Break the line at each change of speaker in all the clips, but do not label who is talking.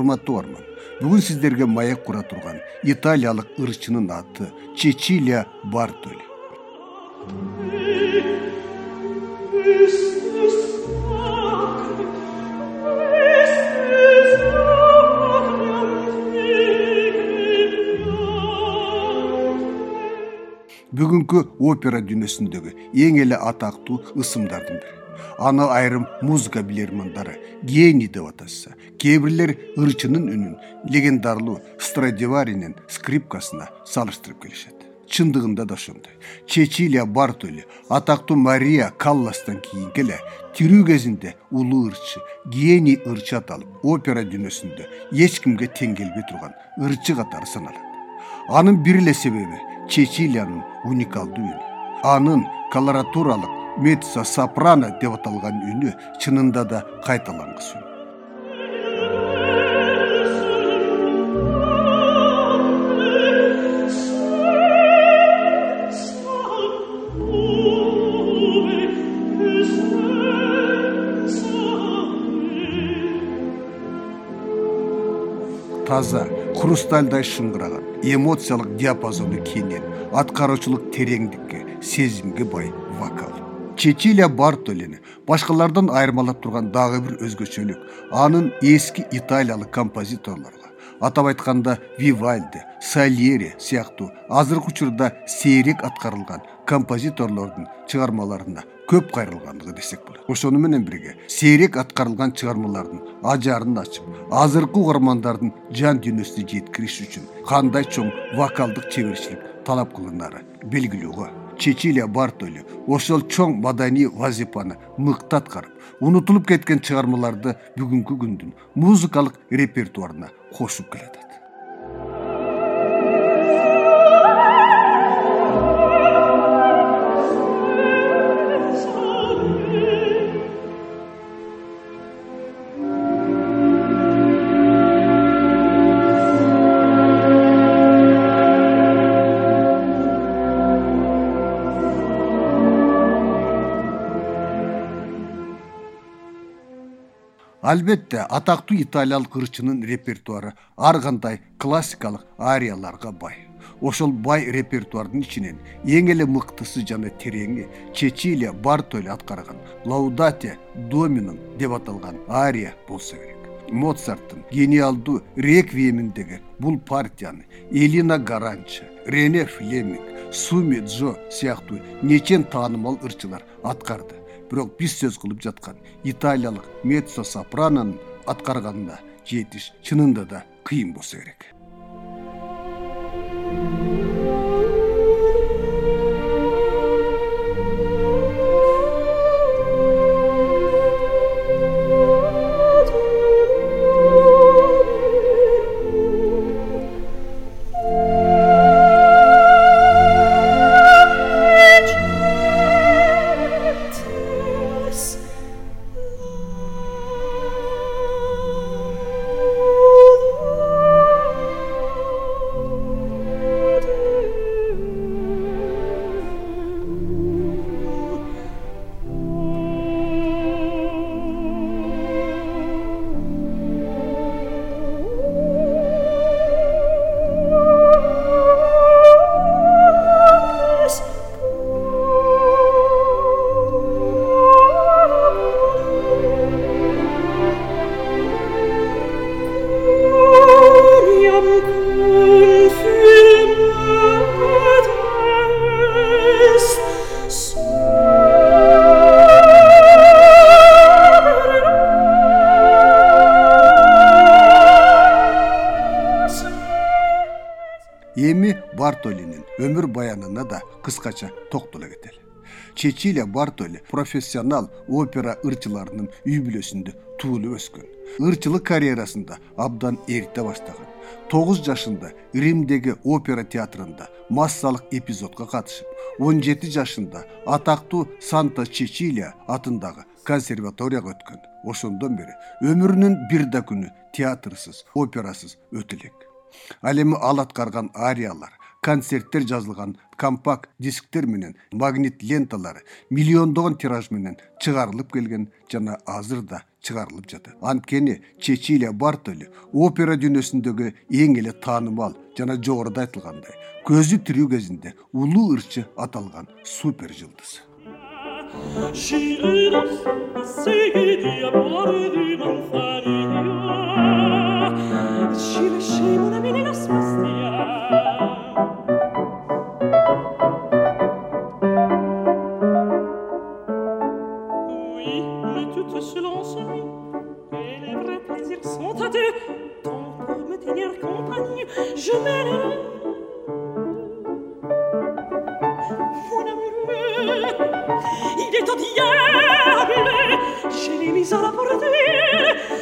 урматтуу угарман бүгүн сиздерге маек кура турган италиялык ырчынын аты чечилия бартоли бүгүнкү опера дүйнөсүндөгү эң эле атактуу ысымдардын бири аны айрым музыка билермандары гений деп аташса кээ бирлер ырчынын үнүн легендарлуу страдиваринин скрипкасына салыштырып келишет. Чындыгында да ошондой. Чечилия бартоли атактуу мария калластан кийинки эле тирүү кезинде улуу ырчы гений ырчы аталып опера дүйнөсүндө эч кимге тең келбей турган ырчы катары саналат. Анын бир эле себеби чечилиянын уникалдуу үнү анын колоратуралык меццо сопрано деп аталган үнү чынында да кайталангыс үн. Таза хрустальдай шыңгыраган эмоциялык диапазону кенен аткаруучулук тереңдикке сезимге бай вокал чечилия бартолини башкалардан айырмалап турган дагы бир өзгөчөлүк. Анын эски италиялык композиторлорго. Атап айтканда вивальди сальери сыяктуу. Азыркы учурда сейрек аткарылган композиторлордун чыгармаларына көп кайрылгандыгы десек болот. Ошону менен бирге сейрек аткарылган чыгармалардын ажарын ачып азыркы угармандардын жан дүйнөсүнө жеткириш үчүн кандай чоң вокалдык чеберчилик талап кылынары белгилүү го чечилия бартоли ошол чоң маданий вазифаны мыкты аткарып унутулуп кеткен чыгармаларды бүгүнкү күндүн музыкалык репертуарына кошуп келатат албетте атактуу италиялык ырчынын репертуары ар кандай классикалык арияларга бай. Ошол бай репертуардын ичинен эң эле мыктысы жана тереңи чечилия бартоли аткарган лаудате доминум деп аталган ария болсо керек. Моцарттын гениалдуу реквиеминдеги бул партияны элина гаранча рене флеминг суми джо сыяктуу нечен таанымал ырчылар аткарды бирок биз сөз кылып жаткан италиялык меццо сопранонун аткарганына жетиш чынында да кыйын болсо керек бартолинин өмүр баянына да кыскача токтоло кетели чечилия бартоли профессионал опера ырчыларынын үй бүлөсүндө туулуп өскөн. Ырчылык карьерасында абдан эрте баштаган. Тогуз жашында римдеги опера театрында массалык эпизодко катышып он жети жашында атактуу санта чечилия атындагы консерваторияга өткөн. Ошондон бери өмүрүнүн бир да күнү театрсыз операсыз өтө элек ал эми ал аткарган ариялар концерттер жазылган компакт дисктер менен магнит ленталары миллиондогон тираж менен чыгарылып келген жана азыр да
чыгарылып жатат. Анткени чечилия бартоли опера дүйнөсүндөгү эң эле таанымал жана жогоруда айтылгандай көзү тирүү кезинде улуу ырчы аталган супер жылдыз meilleure compagne, je m'aime. Mon amoureux, il est au diable, je l'ai mis à la portée.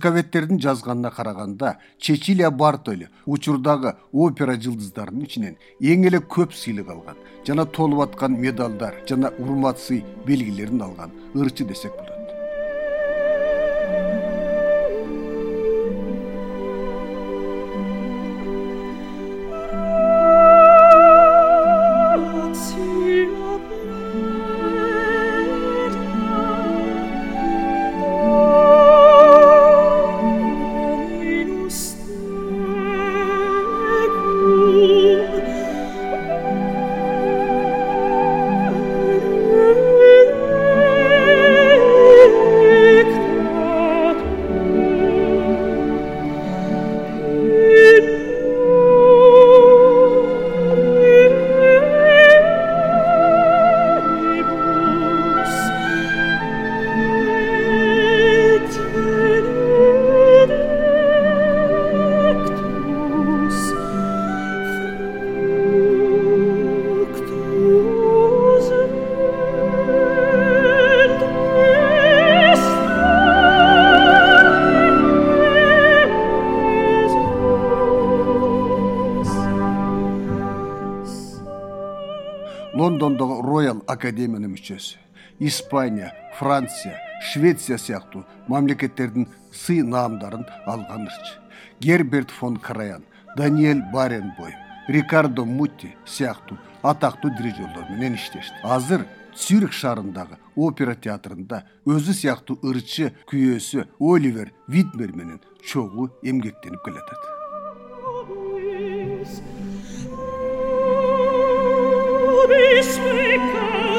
Музыковедтердин жазганына караганда чечилия бартоли учурдагы опера жылдыздарынын ичинен эң эле көп сыйлык алган жана толуп аткан медалдар жана урмат сый белгилерин алган ырчы десек болот академиянын мүчөсү. Испания франция швеция сыяктуу мамлекеттердин сый наамдарын алган ырчы. Герберт фон краян даниэль баренбойм рикардо мутти сыяктуу атактуу дирижерлор менен иштешти. Азыр цюрих шаарындагы опера театрында өзү сыяктуу ырчы күйөөсү оливер витмер менен чогуу эмгектенип келатат